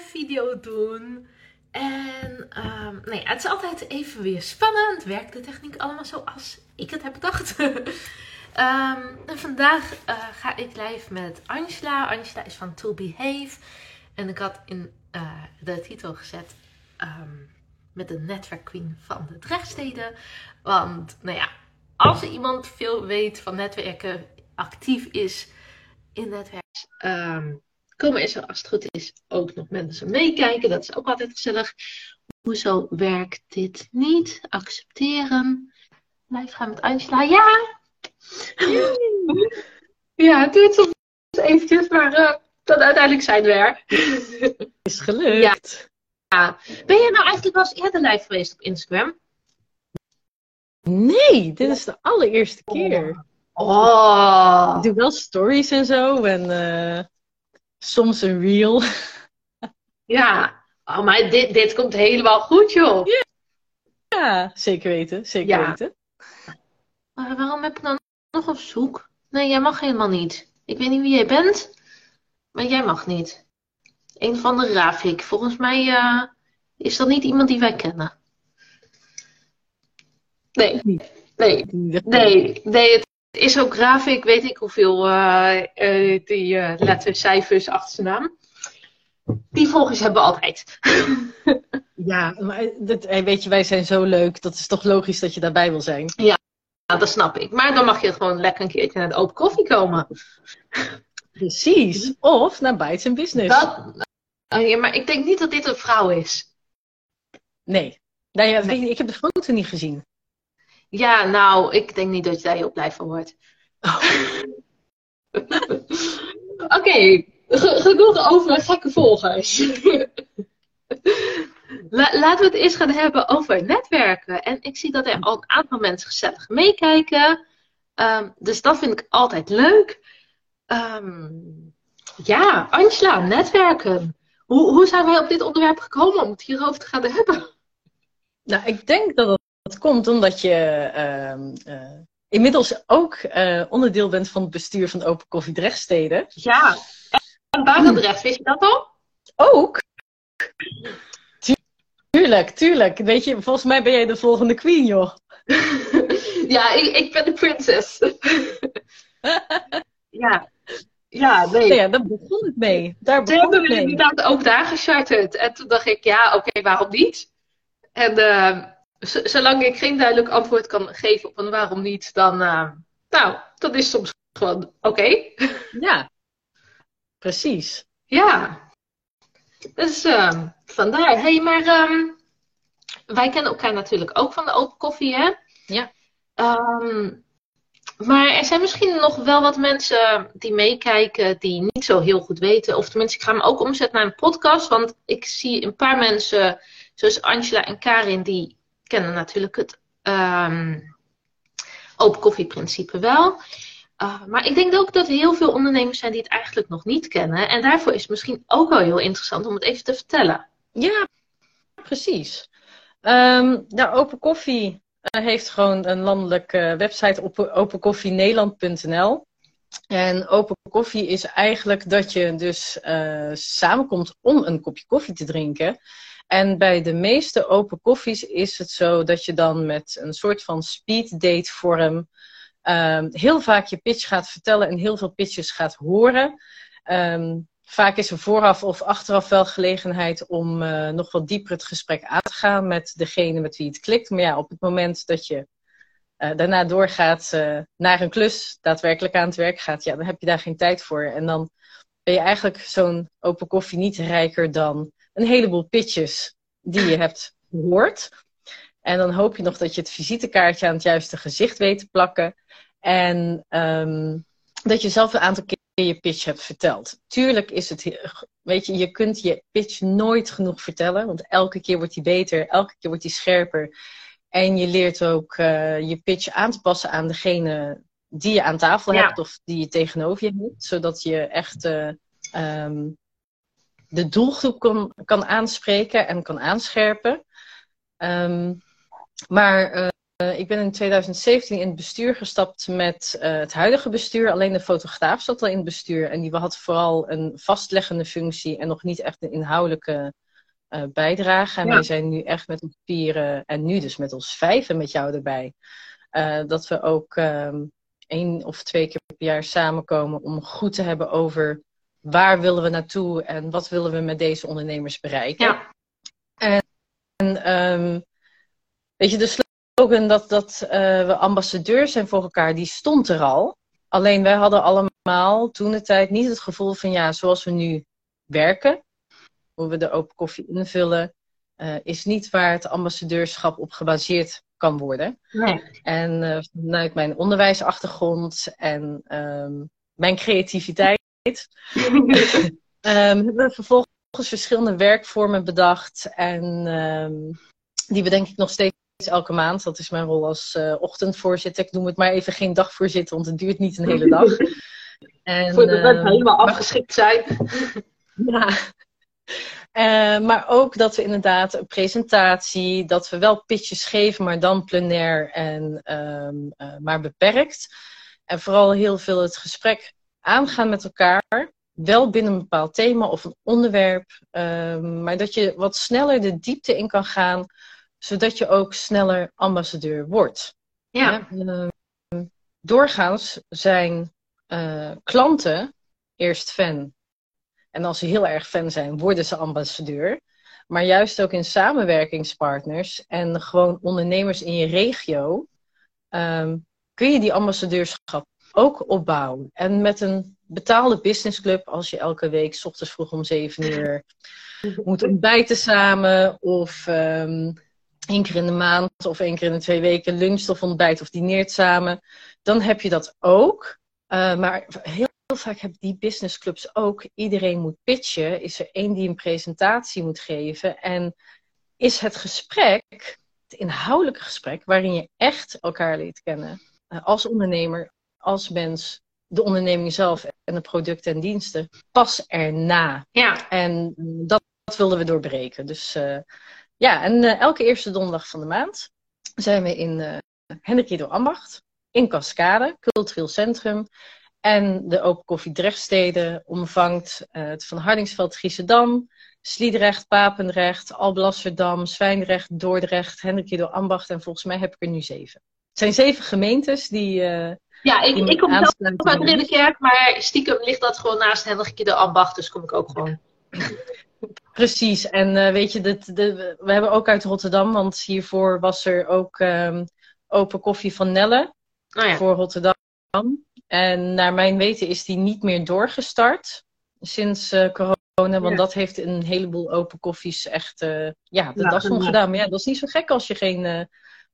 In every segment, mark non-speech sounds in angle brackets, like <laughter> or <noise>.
video doen. En um, nee, het is altijd even weer spannend. Werkt de techniek allemaal zoals ik het heb bedacht? <laughs> en vandaag uh, ga ik live met Angela. Angela is van To Behave. En ik had in uh, de titel gezet um, met de netwerkqueen van de Drechtsteden. Want, nou ja, als iemand veel weet van netwerken, actief is in netwerk, komen er zo als het goed is ook nog mensen meekijken. Dat is ook altijd gezellig. Hoezo werkt dit niet? Accepteren. Blijf gaan met Angela. Ja! ja, het duurt soms eventjes, maar uh, dan uiteindelijk zijn we er. Is gelukt. Ja. Ben je nou eigenlijk wel eens eerder live geweest op Instagram? Nee, dit is de allereerste keer. Oh. Ik doe wel stories en zo en uh, soms een reel. <laughs> Ja, oh, maar dit, dit komt helemaal goed, joh. Ja, ja zeker weten, zeker Ja. weten. Maar waarom heb je dan nog op zoek? Nee, jij mag helemaal niet. Ik weet niet wie jij bent, maar jij mag niet. Een van de Rafik. Volgens mij eh, is dat niet iemand die wij kennen. Nee, nee, nee, nee. Het is ook Rafik, weet ik hoeveel eh, eh, die eh, letters, cijfers achter zijn naam. Die volgers hebben we altijd. <laughs> Ja, maar dit, hey, weet je, wij zijn zo leuk. Dat is toch logisch dat je daarbij wil zijn. Ja, dat snap ik. Maar dan mag je gewoon lekker een keertje naar de open koffie komen. <laughs> Precies. Of naar Bites and Business. Dat, oh ja, maar ik denk niet dat dit een vrouw is. Nee. Nou ja, weet je, ik heb de foto niet gezien. Ja, nou, ik denk niet dat je daar heel blij van wordt. <laughs> Oké, ge- genoeg over gekke volgers. La- laten we het eerst gaan hebben over netwerken. En ik zie dat er al een aantal mensen gezellig meekijken. Ehm, dus dat vind ik altijd leuk. Ehm, ja, Angela, netwerken. Hoe, hoe zijn wij op dit onderwerp gekomen om het hierover te gaan hebben? Nou, ik denk dat dat komt omdat je ehm, eh, inmiddels ook eh, onderdeel bent van het bestuur van Open Koffie Drechtsteden. Ja, en Barendrecht, wist je dat al? Ook? Tuurlijk, tuurlijk. Weet je, volgens mij ben jij de volgende queen, joh. <laughs> ja, ik, ik ben de prinses. <laughs> ja. Ja, nee. Nou ja, daar begon het mee. Daar begon hebben mee. inderdaad ook daar gecharterd. En toen dacht ik, ja, oké, waarom niet? En eh, z- zolang ik geen duidelijk antwoord kan geven op een waarom niet, dan, eh, nou, dat is soms gewoon oké. <laughs> Ja, precies. Ja. Dus eh, vandaar. hey, maar ehm, wij kennen elkaar natuurlijk ook van de open koffie, hè? Ja. Ehm, maar er zijn misschien nog wel wat mensen die meekijken die niet zo heel goed weten. Of tenminste, ik ga hem ook omzetten naar een podcast. Want ik zie een paar mensen, zoals Angela en Karin, die kennen natuurlijk het ehm, open koffieprincipe wel. Uh, maar ik denk ook dat heel veel ondernemers zijn die het eigenlijk nog niet kennen. En daarvoor is het misschien ook wel heel interessant om het even te vertellen. Ja, precies. Ehm nou, Open Koffie eh, heeft gewoon een landelijke website op openкoffienederland.nl. En Open Koffie is eigenlijk dat je dus eh, samenkomt om een kopje koffie te drinken. En bij de meeste open koffies is het zo dat je dan met een soort van speed date vorm um, heel vaak je pitch gaat vertellen en heel veel pitches gaat horen. Um, vaak is er vooraf of achteraf wel gelegenheid om uh, nog wat dieper het gesprek aan te gaan met degene met wie het klikt. Maar ja, op het moment dat je uh, daarna doorgaat uh, naar een klus, daadwerkelijk aan het werk gaat, ja, dan heb je daar geen tijd voor. En dan ben je eigenlijk zo'n open koffie niet rijker dan een heleboel pitches die je hebt gehoord. En dan hoop je nog dat je het visitekaartje aan het juiste gezicht weet te plakken. En um, dat je zelf een aantal keer je pitch hebt verteld. Tuurlijk is het, weet je, je kunt je pitch nooit genoeg vertellen. Want elke keer wordt die beter, elke keer wordt die scherper. En je leert ook uh, je pitch aan te passen aan degene die je aan tafel Ja. hebt of die je tegenover je hebt. Zodat je echt uh, um, de doelgroep kan, kan aanspreken en kan aanscherpen. Um, maar ik ben in 2017 in het bestuur gestapt met het huidige bestuur. Alleen de fotograaf zat al in het bestuur. En die had vooral een vastleggende functie en nog niet echt een inhoudelijke bijdrage. En wij zijn nu echt met ons vieren, en nu dus met ons vijven met jou erbij. dat we ook um, één of twee keer per jaar samenkomen om goed te hebben over waar willen we naartoe en wat willen we met deze ondernemers bereiken. Ja. En, en um, weet je, de slogan dat, dat uh, we ambassadeurs zijn voor elkaar, die stond er al. Alleen wij hadden allemaal toen de tijd niet het gevoel van ja, zoals we nu werken, hoe we de open koffie invullen, uh, is niet waar het ambassadeurschap op gebaseerd kan worden. Nee. En uh, vanuit mijn onderwijsachtergrond en um, mijn creativiteit um, <laughs> hebben we vervolgens verschillende werkvormen bedacht. En um, die bedenk ik nog steeds elke maand. Dat is mijn rol als uh, ochtendvoorzitter. Ik noem het maar even geen dagvoorzitter, want het duurt niet een hele dag. <laughs> En, Voor de we helemaal afgeschikt zijn. <laughs> ja. Uh, maar ook dat we inderdaad een presentatie, dat we wel pitches geven, maar dan plenair en um, uh, maar beperkt. En vooral heel veel het gesprek aangaan met elkaar. Wel binnen een bepaald thema of een onderwerp. Um, maar dat je wat sneller de diepte in kan gaan, zodat je ook sneller ambassadeur wordt. Ja. Uh, doorgaans zijn uh, klanten eerst fan en als ze heel erg fan zijn, worden ze ambassadeur. Maar juist ook in samenwerkingspartners en gewoon ondernemers in je regio um, kun je die ambassadeurschap ook opbouwen. En met een betaalde businessclub, als je elke week s ochtends vroeg om zeven uur <laughs> moet ontbijten samen of um, één keer in de maand of één keer in de twee weken luncht of ontbijt of dineert samen, dan heb je dat ook. Uh, maar heel heel vaak hebben die businessclubs ook, iedereen moet pitchen. Is er één die een presentatie moet geven. En is het gesprek, het inhoudelijke gesprek, waarin je echt elkaar leert kennen. Eh, als ondernemer, als mens, de onderneming zelf en de producten en diensten, pas erna. Ja. En dat, dat wilden we doorbreken. Dus uh, ja, en uh, elke eerste donderdag van de maand zijn we in uh, Hendrik Ambacht, in Cascade, cultureel centrum. En de Open Koffie Drechtsteden omvangt uh, het Van Hardingsveld, Giesendam, Sliedrecht, Papendrecht, Alblasserdam, Zwijndrecht, Dordrecht, Hendrikje door Ambacht en volgens mij heb ik er nu zeven. Het zijn zeven gemeentes die. Ja, ik, ik kom zelf uit Ridderkerk, maar stiekem ligt dat gewoon naast Hendrikje door Ambacht, dus kom ik ook gewoon. Precies, en uh, weet je, dit, de, we hebben ook uit Rotterdam, want hiervoor was er ook um, open koffie van Nelle oh ja. voor Rotterdam. En naar mijn weten is die niet meer doorgestart sinds uh, corona. Want dat heeft een heleboel open koffies echt uh, ja, de das om gedaan. Maar ja, dat is niet zo gek als je geen uh,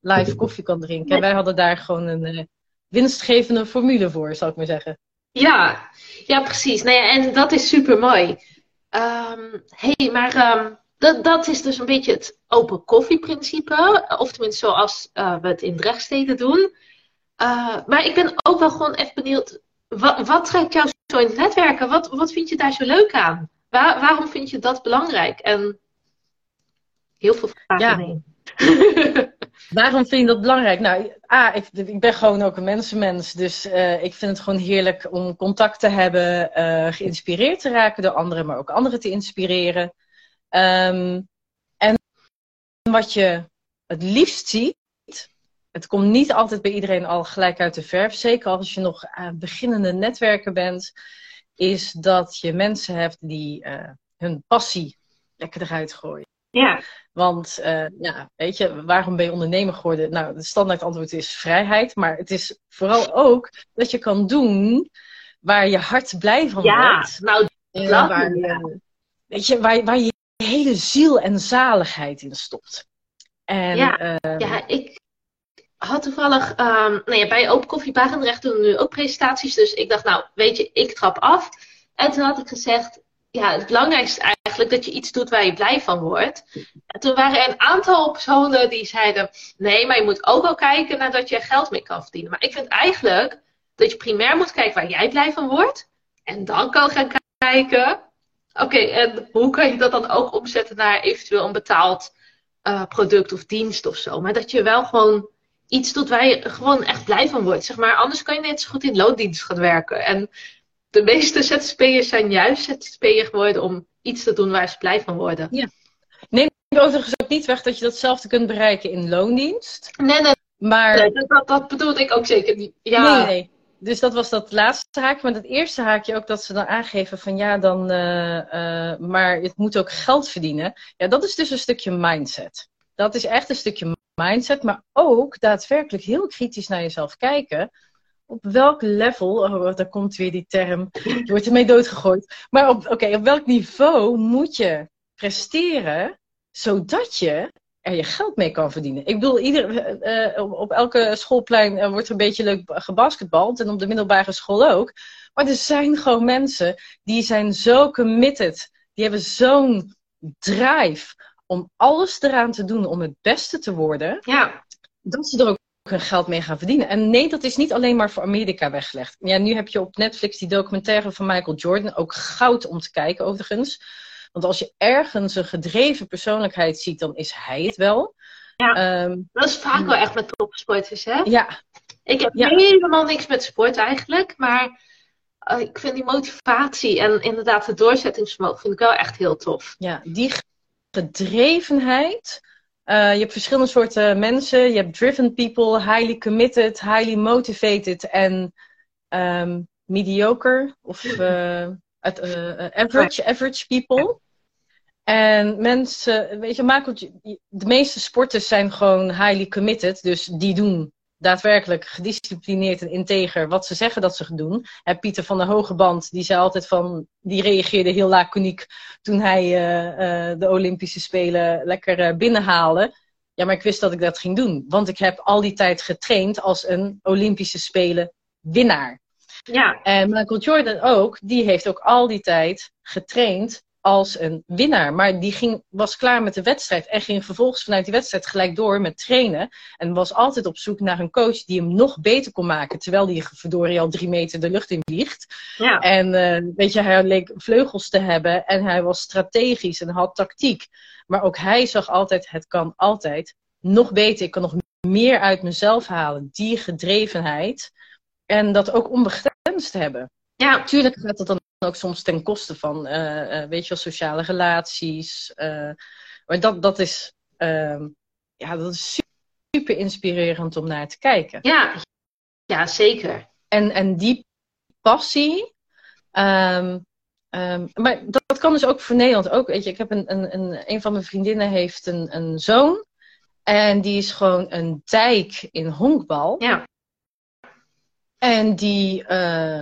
live <laughs> koffie kan drinken. En wij hadden daar gewoon een winstgevende formule voor, zal ik maar zeggen. Ja, ja precies. Nou ja, en dat is super mooi. Um, ehm, hey, maar um, dat, dat is dus een beetje het open koffieprincipe. Of tenminste zoals we het in Drechtsteden doen. Uh, maar ik ben ook wel gewoon even benieuwd, wat, wat trekt jou zo in het netwerken? Wat, wat vind je daar zo leuk aan? Waar, waarom vind je dat belangrijk? En heel veel vragen ja. <laughs> waarom vind je dat belangrijk? Nou, A, ik, ben gewoon ook een mensenmens. Dus uh, ik vind het gewoon heerlijk om contact te hebben, uh, geïnspireerd te raken door anderen, maar ook anderen te inspireren. Um, en wat je het liefst ziet, het komt niet altijd bij iedereen al gelijk uit de verf. Zeker als je nog aan beginnende netwerken bent. Is dat je mensen hebt die hun passie lekker eruit gooien. Ja. Want uh, ja, weet je, waarom ben je ondernemer geworden? Nou, het standaard antwoord is vrijheid. Maar het is vooral ook dat je kan doen waar je hart blij van ja, wordt. Nou, dat, waar, je, weet je, waar, waar je hele ziel en zaligheid in stopt. En, ja, uh, ja, ik, had toevallig, um, nou ja, bij Open Koffie Barendrecht doen we nu ook presentaties. Dus ik dacht, nou, weet je, ik trap af. En toen had ik gezegd, ja, het belangrijkste eigenlijk dat je iets doet waar je blij van wordt. En toen waren er een aantal personen die zeiden, nee, maar je moet ook wel kijken naar dat je geld mee kan verdienen. Maar ik vind eigenlijk dat je primair moet kijken waar jij blij van wordt. En dan kan gaan kijken, oké, en hoe kan je dat dan ook omzetten naar eventueel een betaald uh, product of dienst of zo. Maar dat je wel gewoon iets doet waar je gewoon echt blij van wordt. Zeg maar. Anders kan je net zo goed in loondienst gaan werken. En de meeste ZZP'ers zijn juist ZZP'er geworden om iets te doen waar ze blij van worden. Ja. Neem overigens ook niet weg dat je datzelfde kunt bereiken in loondienst. Nee, nee. Maar... Nee, dat, dat bedoelde ik ook zeker niet. Ja. Nee, nee. Dus dat was dat laatste haakje. Maar het eerste haakje ook dat ze dan aangeven van ja, dan, uh, uh, maar het moet ook geld verdienen. Ja, dat is dus een stukje mindset. Dat is echt een stukje mindset, maar ook daadwerkelijk heel kritisch naar jezelf kijken. Op welk level, oh, daar komt weer die term, je wordt ermee doodgegooid. Maar op, oké, op welk niveau moet je presteren zodat je er je geld mee kan verdienen. Ik bedoel, ieder, uh, op elke schoolplein uh, wordt er een beetje leuk gebasketbald. En op de middelbare school ook. Maar er zijn gewoon mensen die zijn zo committed. Die hebben zo'n drive om alles eraan te doen om het beste te worden. Ja. Dat ze er ook hun geld mee gaan verdienen. En nee, dat is niet alleen maar voor Amerika weggelegd. Ja, nu heb je op Netflix die documentaire van Michael Jordan. Ook goud om te kijken overigens. Want als je ergens een gedreven persoonlijkheid ziet, dan is hij het wel. Ja, um, dat is vaak wel echt met topsporters, hè? Ja. Ik heb ja. helemaal niks met sport eigenlijk, maar uh, ik vind die motivatie en inderdaad het doorzettingsvermogen vind ik wel echt heel tof. Ja, die gedrevenheid. Uh, je hebt verschillende soorten mensen. Je hebt driven people, highly committed, highly motivated en um, mediocre of <laughs> uh, average, average people. En mensen, weet je, Michael, de meeste sporters zijn gewoon highly committed. Dus die doen daadwerkelijk gedisciplineerd en integer wat ze zeggen dat ze doen. En Pieter van der Hogeband, die zei altijd van, die reageerde heel laconiek toen hij uh, uh, de Olympische Spelen lekker uh, binnenhaalde. Ja, maar ik wist dat ik dat ging doen. Want ik heb al die tijd getraind als een Olympische Spelen winnaar. Ja. En Michael Jordan ook, die heeft ook al die tijd getraind als een winnaar. Maar die ging, was klaar met de wedstrijd en ging vervolgens vanuit die wedstrijd gelijk door met trainen. En was altijd op zoek naar een coach die hem nog beter kon maken. Terwijl hij verdorie al drie meter de lucht in vliegt. Ja. En uh, weet je, hij leek vleugels te hebben en hij was strategisch en had tactiek. Maar ook hij zag altijd, het kan altijd nog beter. Ik kan nog meer uit mezelf halen. Die gedrevenheid. En dat ook onbegrensd hebben. Ja. Natuurlijk gaat dat dan ook soms ten koste van, uh, uh, weet je wel, sociale relaties. Uh, maar dat, dat, is, ehm, ja, dat is super inspirerend om naar te kijken. Ja, ja zeker. En, en die passie. Um, um, maar dat, dat, kan dus ook voor Nederland ook. Weet je, ik heb een, een, een, een van mijn vriendinnen heeft een, een zoon. En die is gewoon een dijk in honkbal. Ja. En die, uh,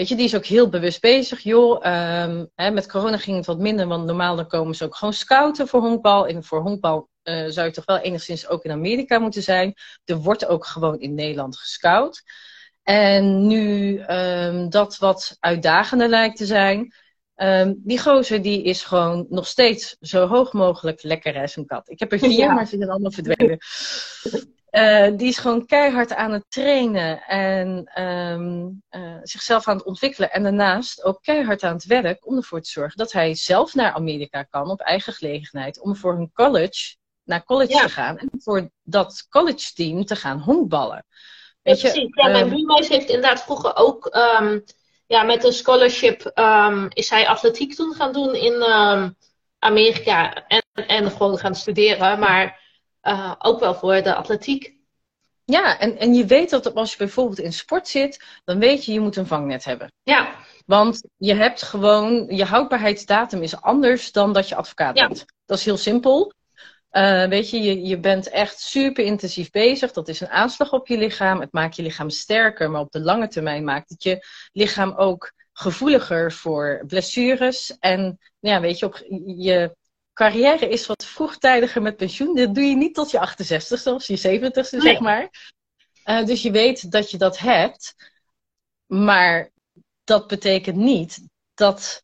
weet je, die is ook heel bewust bezig. Joh, um, hè, met corona ging het wat minder, want normaal dan komen ze ook gewoon scouten voor honkbal. En voor honkbal uh, zou je toch wel enigszins ook in Amerika moeten zijn. Er wordt ook gewoon in Nederland gescout. En nu um, dat wat uitdagender lijkt te zijn, um, die gozer die is gewoon nog steeds zo hoog mogelijk lekker als een kat. Ik heb er vier, ja. maar ze zijn allemaal verdwenen. <laughs> Uh, die is gewoon keihard aan het trainen en um, uh, zichzelf aan het ontwikkelen. En daarnaast ook keihard aan het werk om ervoor te zorgen dat hij zelf naar Amerika kan op eigen gelegenheid. Om voor een college, naar college ja. te gaan en voor dat college team te gaan honkballen. Weet je, ja, mijn uh, buurmeis heeft inderdaad vroeger ook um, ja, met een scholarship um, is hij atletiek toen gaan doen in Amerika. En, en gewoon gaan studeren. Maar uh, ook wel voor de atletiek. Ja, en, en je weet dat als je bijvoorbeeld in sport zit, dan weet je, je moet een vangnet hebben. Ja. Want je hebt gewoon, je houdbaarheidsdatum is anders dan dat je advocaat ja. bent. Dat is heel simpel. Uh, weet je, je, je bent echt super intensief bezig. Dat is een aanslag op je lichaam. Het maakt je lichaam sterker, maar op de lange termijn maakt het je lichaam ook gevoeliger voor blessures. En ja, weet je, op, je carrière is wat vroegtijdiger met pensioen. Dat doe je niet tot je 68ste of je 70ste, nee. zeg maar. Uh, dus je weet dat je dat hebt. Maar dat betekent niet dat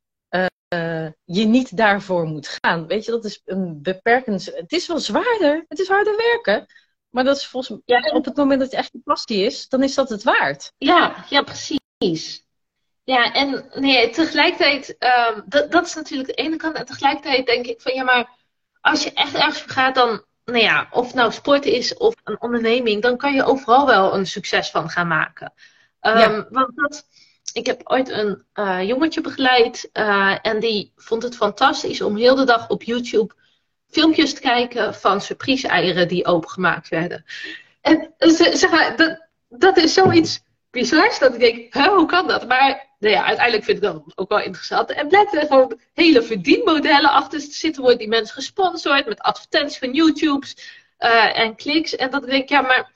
uh, je niet daarvoor moet gaan. Weet je, dat is een beperkend. Het is wel zwaarder. Het is harder werken. Maar dat is volgens mij, ja, op het moment dat het echt je passie is, dan is dat het waard. Ja, ja precies. Ja, en nee, tegelijkertijd, um, dat, dat is natuurlijk de ene kant. En tegelijkertijd denk ik van ja, maar als je echt ergens voor gaat, dan nou ja, of het nou sport is of een onderneming, dan kan je overal wel een succes van gaan maken. Ehm, want dat, ik heb ooit een uh, jongetje begeleid uh, en die vond het fantastisch om heel de dag op YouTube filmpjes te kijken van surprise-eieren die opengemaakt werden. En zeg maar, dat, dat is zoiets bizars dat ik denk, hè, hoe kan dat? Maar nou ja, uiteindelijk vind ik dat ook wel interessant. En blijkt er gewoon hele verdienmodellen achter te zitten. Worden die mensen gesponsord met advertenties van YouTube's uh, en kliks. En dat denk ik, ja, maar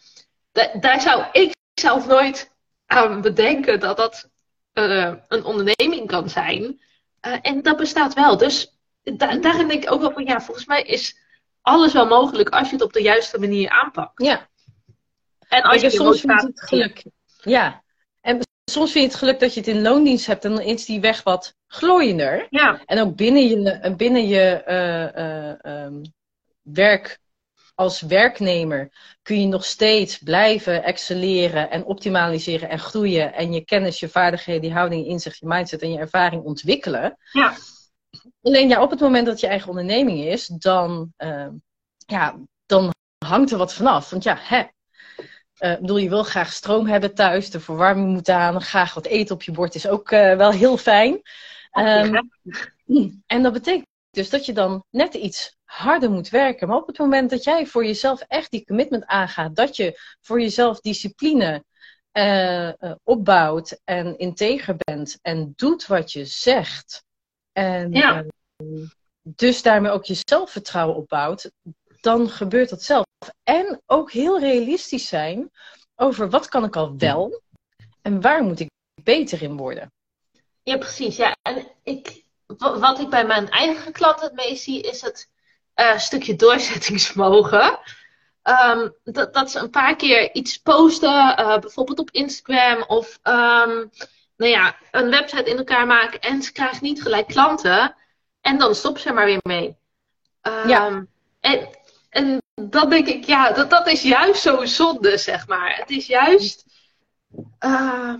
daar zou ik zelf nooit aan bedenken dat dat uh, een onderneming kan zijn. Uh, en dat bestaat wel. Dus da daarin denk ik ook wel van, ja, volgens mij is alles wel mogelijk als je het op de juiste manier aanpakt. Ja. En als je soms vind je het geluk. Ja. En soms vind je het geluk dat je het in loondienst hebt en dan is die weg wat glooiender. Ja. En ook binnen je, binnen je uh, uh, um, werk als werknemer kun je nog steeds blijven excelleren en optimaliseren en groeien. En je kennis, je vaardigheden, je houding, je inzicht, je mindset en je ervaring ontwikkelen. Ja. Alleen ja, op het moment dat je eigen onderneming is, dan, uh, ja, dan hangt er wat vanaf. Want ja, hè, uh, bedoel, je wil graag stroom hebben thuis, de verwarming moet aan, graag wat eten op je bord is ook uh, wel heel fijn. Um, <clears throat> en dat betekent dus dat je dan net iets harder moet werken. Maar op het moment dat jij voor jezelf echt die commitment aangaat, dat je voor jezelf discipline uh, uh, opbouwt en integer bent en doet wat je zegt. En ja. uh, dus daarmee ook je zelfvertrouwen opbouwt, dan gebeurt dat zelf. En ook heel realistisch zijn over wat kan ik al wel en waar moet ik beter in worden. Ja, precies. Ja, en ik, wat ik bij mijn eigen klanten het meest zie, is het uh, stukje doorzettingsvermogen. Um, dat, dat ze een paar keer iets posten, uh, bijvoorbeeld op Instagram of um, nou ja, een website in elkaar maken en ze krijgen niet gelijk klanten. En dan stoppen ze er maar weer mee. Um, ja. En, en dat denk ik, ja, dat, dat is juist zo'n zonde, zeg maar. Het is juist. Uh,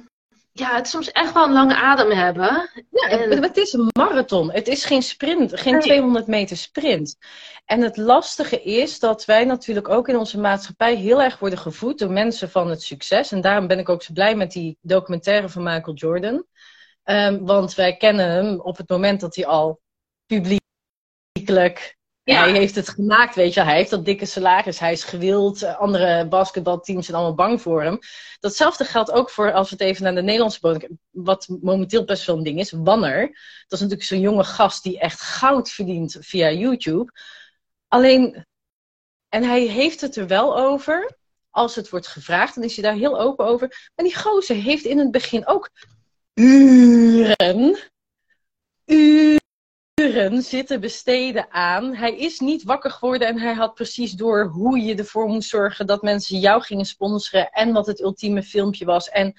ja, het is soms echt wel een lange adem hebben. Ja, en... het is een marathon. Het is geen sprint, geen nee. 200 meter sprint. En het lastige is dat wij natuurlijk ook in onze maatschappij heel erg worden gevoed door mensen van het succes. En daarom ben ik ook zo blij met die documentaire van Michael Jordan. Um, want wij kennen hem op het moment dat hij al publiekelijk ja. Hij heeft het gemaakt, weet je. Hij heeft dat dikke salaris. Hij is gewild. Andere basketbalteams zijn allemaal bang voor hem. Datzelfde geldt ook voor, als we het even naar de Nederlandse bodem... Wat momenteel best wel een ding is. Wanner. Dat is natuurlijk zo'n jonge gast die echt goud verdient via YouTube. Alleen... En hij heeft het er wel over. Als het wordt gevraagd, dan is hij daar heel open over. Maar die gozer heeft in het begin ook uren... Uren uren zitten besteden aan. Hij is niet wakker geworden en hij had precies door hoe je ervoor moest zorgen dat mensen jou gingen sponsoren en wat het ultieme filmpje was. En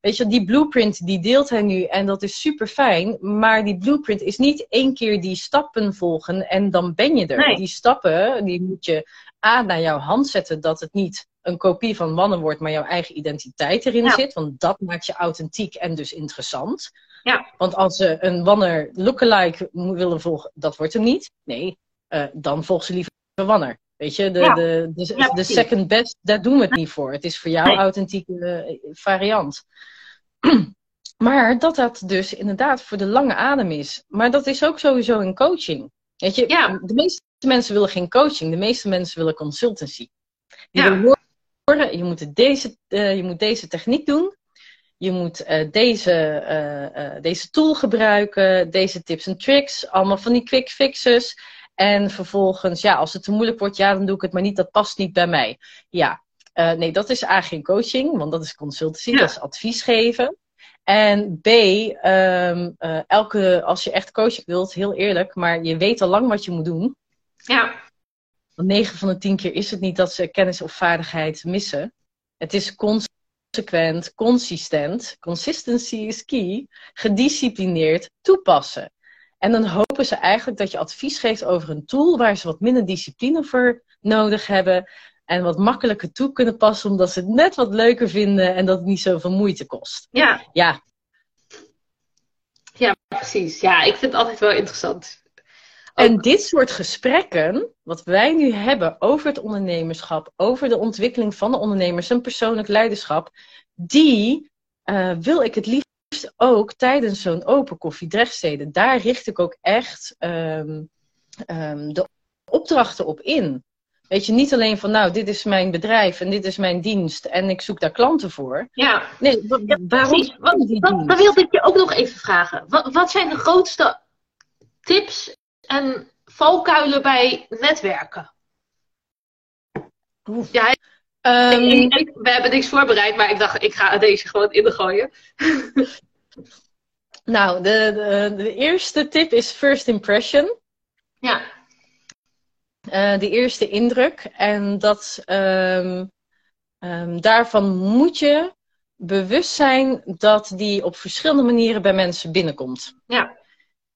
weet je, die blueprint die deelt hij nu en dat is super fijn. Maar die blueprint is niet één keer die stappen volgen en dan ben je er. Nee. Die stappen, die moet je A naar jouw hand zetten dat het niet een kopie van mannen wordt, maar jouw eigen identiteit erin zit. Want dat maakt je authentiek en dus interessant. Ja. Want als ze een Wanner lookalike willen volgen, dat wordt hem niet. Nee, eh, dan volg ze liever Wanner. Weet je, de, Ja. de, de, second best, daar doen we het niet voor. Het is voor jou Nee. authentieke eh, variant. <clears throat> Maar dat dat dus inderdaad voor de lange adem is. Maar dat is ook sowieso in coaching. Weet je, Ja. de meeste mensen willen geen coaching. De meeste mensen willen consultancy. Die Ja. willen horen, je moet, deze, eh, je moet deze techniek doen. Je moet eh, deze, eh, eh, deze tool gebruiken. Deze tips en tricks. Allemaal van die quick fixes. En vervolgens, ja, als het te moeilijk wordt, ja, dan doe ik het maar niet. Dat past niet bij mij. Ja, nee, dat is eigenlijk geen coaching, want dat is consultancy, Ja. dat is advies geven. En B, ehm, eh, elke, als je echt coaching wilt, heel eerlijk, maar je weet al lang wat je moet doen. Ja, Want 9 van de 10 keer is het niet dat ze kennis of vaardigheid missen. Het is consequent, consistent, consistency is key, gedisciplineerd toepassen. En dan hopen ze eigenlijk dat je advies geeft over een tool waar ze wat minder discipline voor nodig hebben. En wat makkelijker toe kunnen passen, omdat ze het net wat leuker vinden en dat het niet zoveel moeite kost. ja, Ja, ja, precies. Ja, ik vind het altijd wel interessant. En dit soort gesprekken, wat wij nu hebben over het ondernemerschap, over de ontwikkeling van de ondernemers en persoonlijk leiderschap, die uh, wil ik het liefst ook tijdens zo'n open koffie Drechtsteden. Daar richt ik ook echt um, um, de opdrachten op in. Weet je, niet alleen van, nou, dit is mijn bedrijf en dit is mijn dienst en ik zoek daar klanten voor. Ja, nee, ja, waarom? Wat, wilde ik je ook nog even vragen. Wat, wat zijn de grootste tips en valkuilen bij netwerken? Oef. Ja, Um, ik, ik, we hebben niks voorbereid, maar ik dacht, ik ga deze gewoon in de gooien. <laughs> nou, de, de, de, eerste tip is first impression. Ja. Uh, de eerste indruk. En dat, um, um, daarvan moet je bewust zijn dat die op verschillende manieren bij mensen binnenkomt. Ja.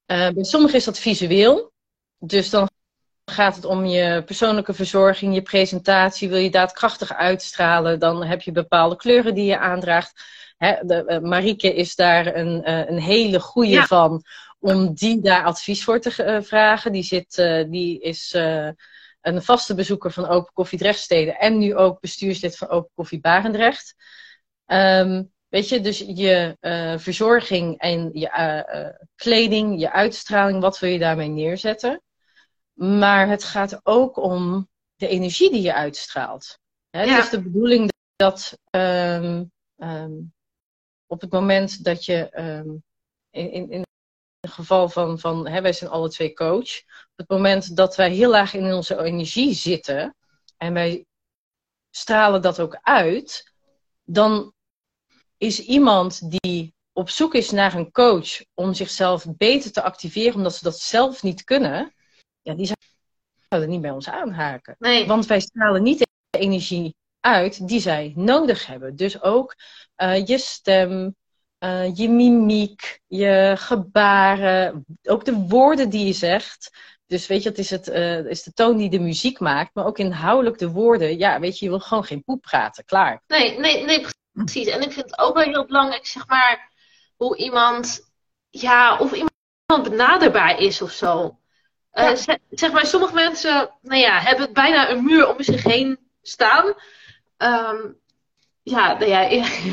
Uh, bij sommigen is dat visueel. Dus dan gaat het om je persoonlijke verzorging, je presentatie. Wil je daadkrachtig uitstralen, dan heb je bepaalde kleuren die je aandraagt. Hè, de, uh, Marieke is daar een, uh, een hele goede Ja. van om die daar advies voor te vragen. Die, zit, die is een vaste bezoeker van Open Koffie Drechtsteden en nu ook bestuurslid van Open Koffie Barendrecht. Um, weet je, dus je verzorging en je kleding, je uitstraling, wat wil je daarmee neerzetten? Maar het gaat ook om de energie die je uitstraalt. Hè, Ja. Het is de bedoeling dat um, um, op het moment dat je, um, in, in, in het geval van, van hè, wij zijn alle twee coach, op het moment dat wij heel laag in onze energie zitten en wij stralen dat ook uit, dan is iemand die op zoek is naar een coach om zichzelf beter te activeren, omdat ze dat zelf niet kunnen, ja, die zouden niet bij ons aanhaken. Nee. Want wij stralen niet de energie uit die zij nodig hebben. Dus ook uh, je stem, uh, je mimiek, je gebaren, ook de woorden die je zegt. Dus weet je, het is, het, uh, is de toon die de muziek maakt, maar ook inhoudelijk de woorden. Ja, weet je, je wil gewoon geen poep praten, klaar. Nee, nee, nee, precies. En ik vind het ook wel heel belangrijk, zeg maar, hoe iemand, ja, of iemand benaderbaar is of zo. Ja. Uh, zeg, zeg maar, sommige mensen nou ja, hebben bijna een muur om zich heen staan. Um, ja, nou <laughs> ja,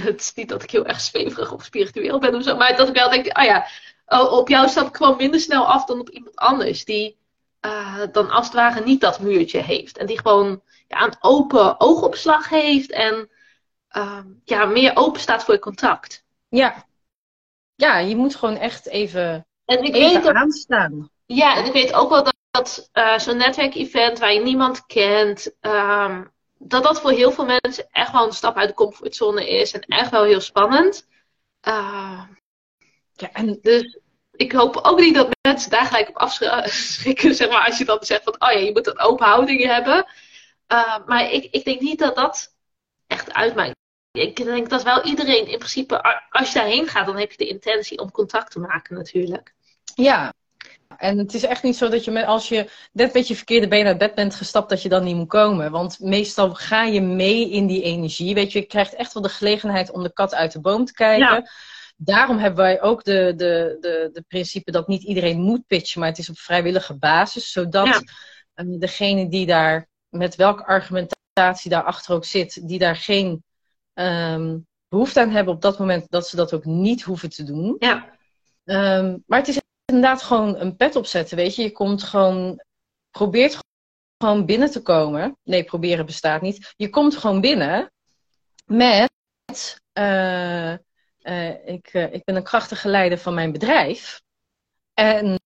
het is niet dat ik heel erg zweverig of spiritueel ben of zo, maar dat ik wel denk, ah ja, op jou stap ik gewoon minder snel af dan op iemand anders die uh, dan als het ware niet dat muurtje heeft. En die gewoon ja, een open oogopslag heeft en um, ja, meer open staat voor contact. Ja. ja, je moet gewoon echt even, en ik even weet dat, aanstaan. Ja, en ik weet ook wel dat, dat uh, zo'n netwerkevent waar je niemand kent, um, dat dat voor heel veel mensen echt wel een stap uit de comfortzone is en echt wel heel spannend. Uh, ja, en dus ik hoop ook niet dat mensen daar gelijk op afschrikken, <laughs> zeg maar, als je dan zegt van, oh ja, je moet een open houding hebben. Uh, maar ik, ik denk niet dat dat echt uitmaakt. Ik denk dat wel iedereen in principe, als je daarheen gaat, dan heb je de intentie om contact te maken natuurlijk. Ja, en het is echt niet zo dat je met, als je net met je verkeerde been uit bed bent gestapt, dat je dan niet moet komen. Want meestal ga je mee in die energie. Weet je, je krijgt echt wel de gelegenheid om de kat uit de boom te kijken. Ja. Daarom hebben wij ook de, de, de, de principe dat niet iedereen moet pitchen, maar het is op vrijwillige basis. Zodat Ja. uh, degene die daar, met welke argumentatie daarachter ook zit, die daar geen um, behoefte aan hebben op dat moment, dat ze dat ook niet hoeven te doen. Ja, Um, maar het is inderdaad gewoon een pet opzetten, weet je. Je komt gewoon, probeert gewoon binnen te komen. Nee, proberen bestaat niet. Je komt gewoon binnen met, uh, uh, ik, uh, ik ben een krachtige leider van mijn bedrijf. En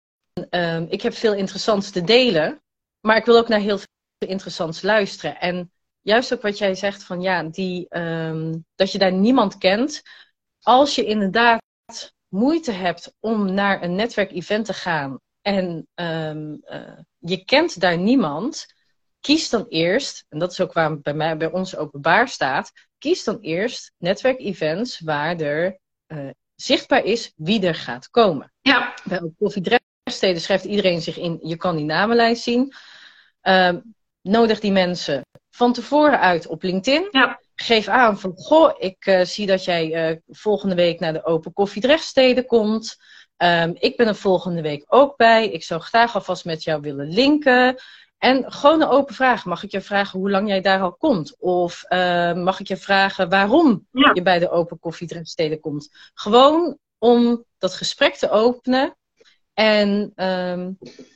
um, ik heb veel interessants te delen. Maar ik wil ook naar heel veel interessants luisteren. En juist ook wat jij zegt van ja, die, um, dat je daar niemand kent. Als je inderdaad moeite hebt om naar een netwerkevent te gaan en um, uh, je kent daar niemand, kies dan eerst, en dat is ook waar bij, mij, bij ons openbaar staat, kies dan eerst netwerkevents waar er uh, zichtbaar is wie er gaat komen. ja, Bij Koffie Drechtsteden schrijft iedereen zich in, je kan die namenlijst zien. Uh, nodig die mensen van tevoren uit op LinkedIn. ja, Geef aan van, goh, ik uh, zie dat jij uh, volgende week naar de Open Koffie Drechtsteden komt. Ehm, ik ben er volgende week ook bij. Ik zou graag alvast met jou willen linken. En gewoon een open vraag. Mag ik je vragen hoe lang jij daar al komt? Of ehm, mag ik je vragen waarom je bij de Open Koffie komt? Gewoon om dat gesprek te openen. En ehm,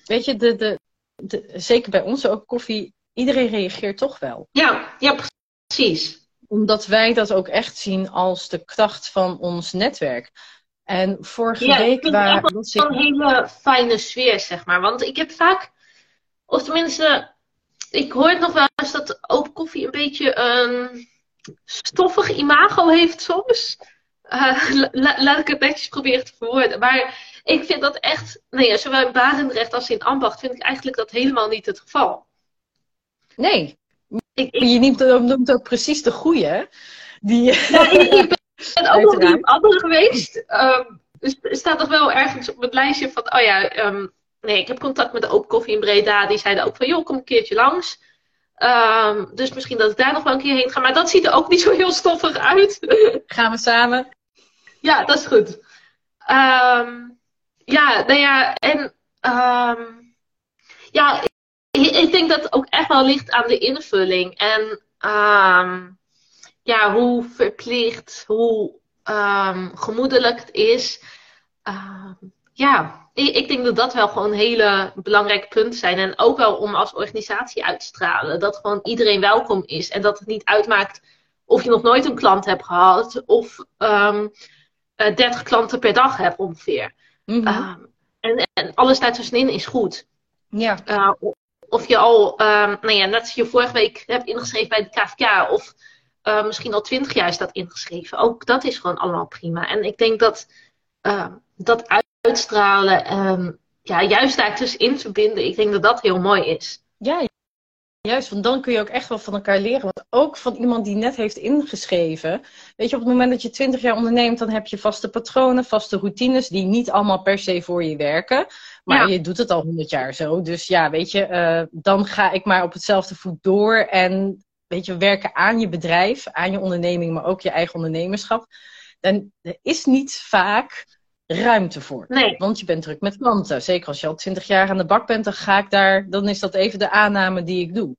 weet je, de, de, de, zeker bij onze Open Koffie, iedereen reageert toch wel. Ja, ja, precies. Omdat wij dat ook echt zien als de kracht van ons netwerk. En vorige ja, week waren. Het een hele fijne sfeer, zeg maar. Want ik heb vaak, of tenminste, ik hoor het nog wel eens dat open koffie een beetje een stoffig imago heeft soms. <laughs> Uh, laat ik het netjes proberen te verwoorden. Maar ik vind dat echt, nee, zowel in Barendrecht als in Ambacht vind ik eigenlijk dat helemaal niet het geval. Nee. Ik, ik... Je noemt, noemt ook precies de goede. Die... Ja, ik, ben ook nog niet andere geweest. Um, er staat toch wel ergens op het lijstje van, oh ja, um, nee, ik heb contact met de Open Koffie in Breda. Die zeiden ook van, joh, kom een keertje langs. Um, dus misschien dat ik daar nog wel een keer heen ga. Maar dat ziet er ook niet zo heel stoffig uit. <laughs> Gaan we samen? Ja, dat is goed. Ja, nou ja, en ja, ik, denk dat het ook echt wel ligt aan de invulling. En um, ja, hoe verplicht, hoe gemoedelijk het is. ja, ik, ik, denk dat dat wel gewoon hele belangrijke punten zijn. En ook wel om als organisatie uit te stralen. Dat gewoon iedereen welkom is. En dat het niet uitmaakt of je nog nooit een klant hebt gehad. Of um, 30 klanten per dag hebt ongeveer. Ehm, en, en, alles daartussenin is goed. Ja. Uh, of je al, um, nou ja, net je vorige week hebt ingeschreven bij de KVK, of uh, misschien al twintig jaar staat ingeschreven. Ook dat is gewoon allemaal prima. En ik denk dat uh, dat uitstralen, um, ja, juist daartussenin verbinden, ik denk dat dat heel mooi is. Ja, Juist, want dan kun je ook echt wel van elkaar leren. Want ook van iemand die net heeft ingeschreven. Weet je, op het moment dat je twintig jaar onderneemt, dan heb je vaste patronen, vaste routines, die niet allemaal per se voor je werken. Maar je doet het al honderd jaar zo. Dus ja, weet je, uh, dan ga ik maar op hetzelfde voet door. En weet je, werken aan je bedrijf, aan je onderneming, maar ook je eigen ondernemerschap. Dan er is niet vaak ruimte voor. Nee. Want je bent druk met klanten. Zeker als je al twintig jaar aan de bak bent, dan ga ik daar, dan is dat even de aanname die ik doe.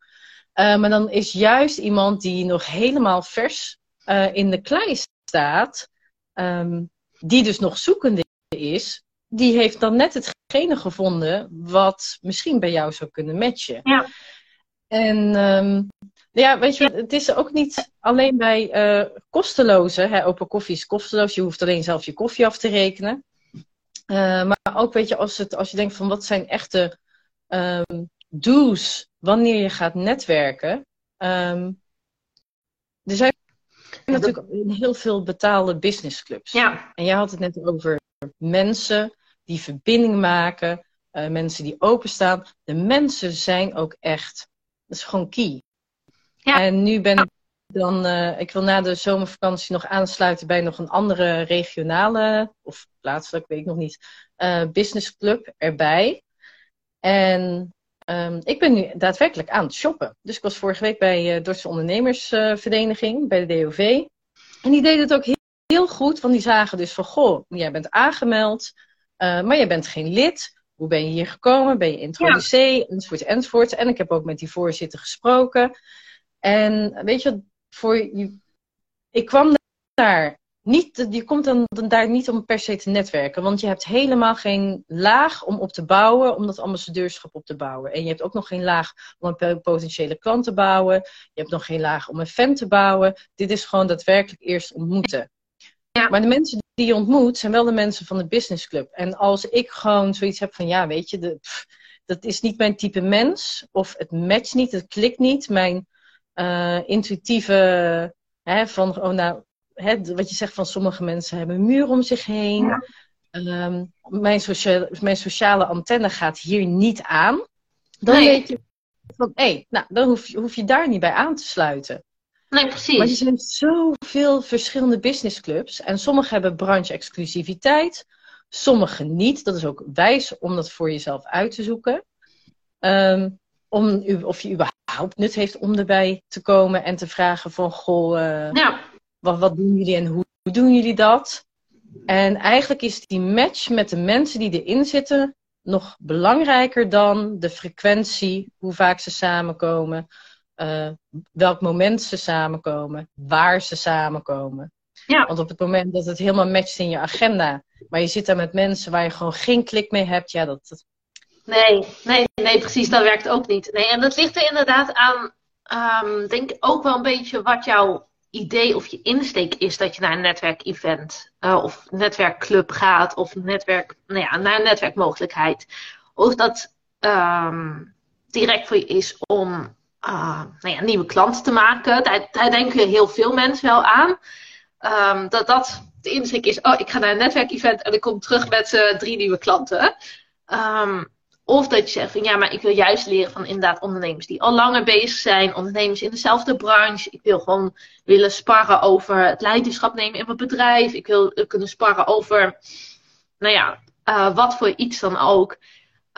Uh, maar dan is juist iemand die nog helemaal vers uh, in de klei staat, um, die dus nog zoekende is, die heeft dan net hetgene gevonden wat misschien bij jou zou kunnen matchen. Ja. En um, ja, weet je, het is ook niet alleen bij uh, kosteloze. Hè, open koffie is kosteloos. Je hoeft alleen zelf je koffie af te rekenen. Uh, maar ook, weet je, als, het, als je denkt van wat zijn echte um, do's wanneer je gaat netwerken. Um, er zijn natuurlijk heel veel betaalde businessclubs. Ja. En jij had het net over mensen die verbinding maken. Uh, mensen die openstaan. De mensen zijn ook echt, dat is gewoon key. Ja. En nu ben ik dan, uh, ik wil na de zomervakantie nog aansluiten bij nog een andere regionale, of plaatselijk, weet ik nog niet, uh, businessclub erbij. En um, ik ben nu daadwerkelijk aan het shoppen. Dus ik was vorige week bij uh, Dortse Ondernemersvereniging, bij de DOV. En die deden het ook heel, heel, goed, want die zagen dus van, goh, jij bent aangemeld, maar jij bent geen lid. Hoe ben je hier gekomen? Ben je introducee? Ja. Enzovoort, enzovoort. En ik heb ook met die voorzitter gesproken. En weet je, voor je, ik kwam daar niet, je komt dan, dan, daar niet om per se te netwerken, want je hebt helemaal geen laag om op te bouwen, om dat ambassadeurschap op te bouwen. En je hebt ook nog geen laag om een potentiële klant te bouwen. Je hebt nog geen laag om een fan te bouwen. Dit is gewoon daadwerkelijk eerst ontmoeten. Ja. Maar de mensen die je ontmoet, zijn wel de mensen van de businessclub. En als ik gewoon zoiets heb van, ja, weet je, de, dat is niet mijn type mens, of het matcht niet, het klikt niet, mijn uh, intuïtieve, hè, van, oh nou, hè, wat je zegt van sommige mensen hebben een muur om zich heen. Ja. Um, mijn, sociale, mijn sociale antenne gaat hier niet aan. Dan nee. weet je van, hé, hey, nou, dan hoef je, hoef je daar niet bij aan te sluiten. Nee, precies. Maar er zijn zoveel verschillende businessclubs. En sommige hebben branche-exclusiviteit. Sommige niet. Dat is ook wijs om dat voor jezelf uit te zoeken. Um, om, of je überhaupt nut heeft om erbij te komen en te vragen van, goh, uh, ja. wat, wat doen jullie en hoe, hoe doen jullie dat? En eigenlijk is die match met de mensen die erin zitten nog belangrijker dan de frequentie, hoe vaak ze samenkomen, uh, welk moment ze samenkomen, waar ze samenkomen. Ja. Want op het moment dat het helemaal matcht in je agenda, maar je zit daar met mensen waar je gewoon geen klik mee hebt, ja, dat. dat... Nee, nee, nee, precies, dat werkt ook niet. Nee, en dat ligt er inderdaad aan, um, denk ook wel een beetje wat jouw idee of je insteek is dat je naar een netwerkevent uh, of netwerkclub gaat of netwerk, nou ja, naar een netwerkmogelijkheid. Of dat um, direct voor je is om uh, nou ja, nieuwe klanten te maken. Daar, daar denken heel veel mensen wel aan. Um, dat dat de insteek is, oh, ik ga naar een netwerkevent en ik kom terug met uh, drie nieuwe klanten. Um, of dat je zegt van ja, maar ik wil juist leren van inderdaad ondernemers die al langer bezig zijn, ondernemers in dezelfde branche. Ik wil gewoon willen sparren over het leiderschap nemen in mijn bedrijf. Ik wil kunnen sparren over, nou ja, uh, wat voor iets dan ook.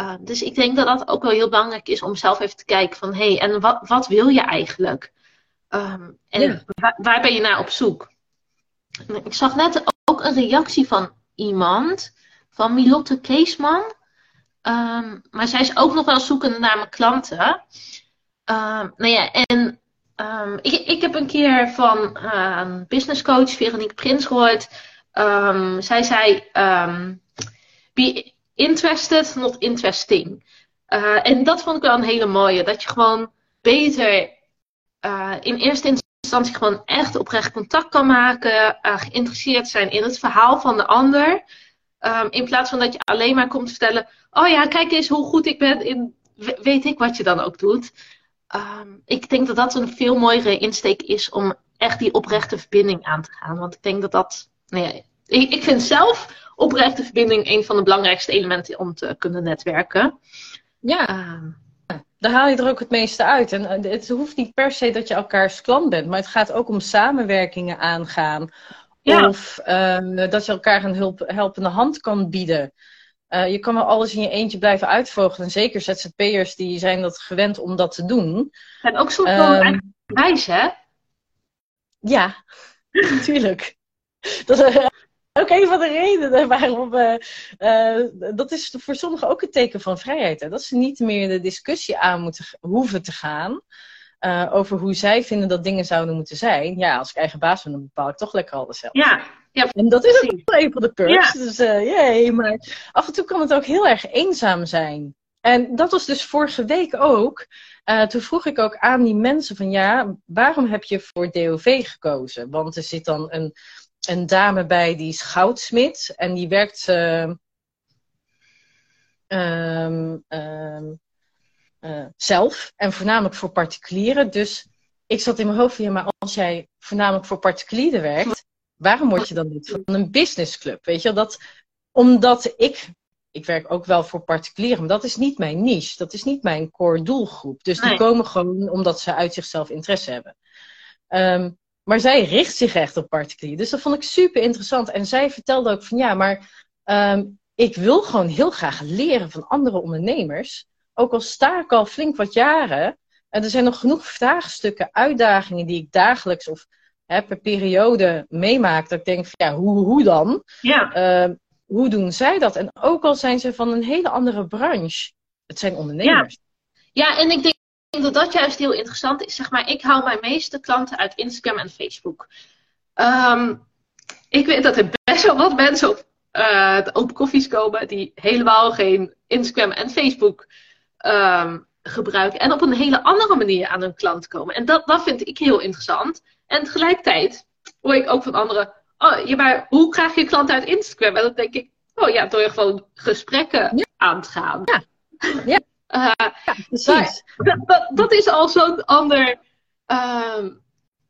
Uh, dus ik denk dat dat ook wel heel belangrijk is om zelf even te kijken van hé, hey, en wat, wat wil je eigenlijk? Um, en ja. waar, waar, ben je naar op zoek? Ik zag net ook een reactie van iemand, van Milotte Keesman. Um, maar zij is ook nog wel zoekende naar mijn klanten. Um, nou ja, en um, ik, ik heb een keer van uh, business coach Veronique Prins gehoord. zij zei: Be interested, not interesting. Uh, en dat vond ik wel een hele mooie. Dat je gewoon beter uh, in eerste instantie gewoon echt oprecht contact kan maken. Geïnteresseerd zijn in het verhaal van de ander. In plaats van dat je alleen maar komt vertellen: Oh ja, kijk eens hoe goed ik ben in. Weet ik wat je dan ook doet. Um, ik denk dat dat een veel mooiere insteek is om echt die oprechte verbinding aan te gaan. Want ik denk dat dat. Nou ja, ik, ik vind zelf oprechte verbinding een van de belangrijkste elementen om te kunnen netwerken. Ja. Um, daar haal je er ook het meeste uit. En eh, het hoeft niet per se dat je elkaars klant bent, maar het gaat ook om samenwerkingen aangaan. Of uh, dat je elkaar een hulp, helpende hand kan bieden. Uh, je kan wel alles in je eentje blijven uitvogelen. zeker ZZP'ers die zijn dat gewend om dat te doen. En ook soms wel um, wijs, hè? Ja, <laughs> natuurlijk. dat is uh, <laughs> ook een van de redenen waarom... Uh, dat is voor sommigen ook een teken van vrijheid. Hè? Dat ze niet meer de discussie aan moeten hoeven te gaan... Uh, over hoe zij vinden dat dingen zouden moeten zijn. Ja, als ik eigen baas ben, dan bepaal ik toch lekker alles zelf. Ja, ja en dat is ook wel een van de perks. Ja. Dus uh, jee, maar af en toe kan het ook heel erg eenzaam zijn. En dat was dus vorige week ook. Uh, toen vroeg ik ook aan die mensen van ja, waarom heb je voor DOV gekozen? Want er zit dan een, een dame bij die is goudsmid en die werkt. Uh, um, um, uh, zelf en voornamelijk voor particulieren. Dus ik zat in mijn hoofd van ja, maar als jij voornamelijk voor particulieren werkt, waarom word je dan niet van een businessclub? Weet je, dat omdat ik, ik werk ook wel voor particulieren, maar dat is niet mijn niche, dat is niet mijn core doelgroep. Dus die komen gewoon omdat ze uit zichzelf interesse hebben. Um, maar zij richt zich echt op particulieren. Dus dat vond ik super interessant. En zij vertelde ook van ja, maar um, ik wil gewoon heel graag leren van andere ondernemers ook al sta ik al flink wat jaren, en er zijn nog genoeg vraagstukken, uitdagingen die ik dagelijks of hè, per periode meemaak, dat ik denk, van, ja, hoe, hoe dan? Ja. Uh, hoe doen zij dat? En ook al zijn ze van een hele andere branche, het zijn ondernemers. Ja, ja en ik denk dat dat juist heel interessant is. Zeg maar, ik haal mijn meeste klanten uit Instagram en Facebook. Um, ik weet dat er best wel wat mensen op uh, de open koffies komen die helemaal geen Instagram en Facebook um, gebruiken. En op een hele andere manier aan hun klant komen. En dat, dat vind ik heel interessant. En tegelijkertijd hoor ik ook van anderen. Oh, ja, maar hoe krijg je klanten uit Instagram? En dan denk ik, oh ja, door gewoon gesprekken aan te gaan. Ja, ja. Uh, <laughs> ja precies. Dat, dat, dat, is al zo'n ander. Um,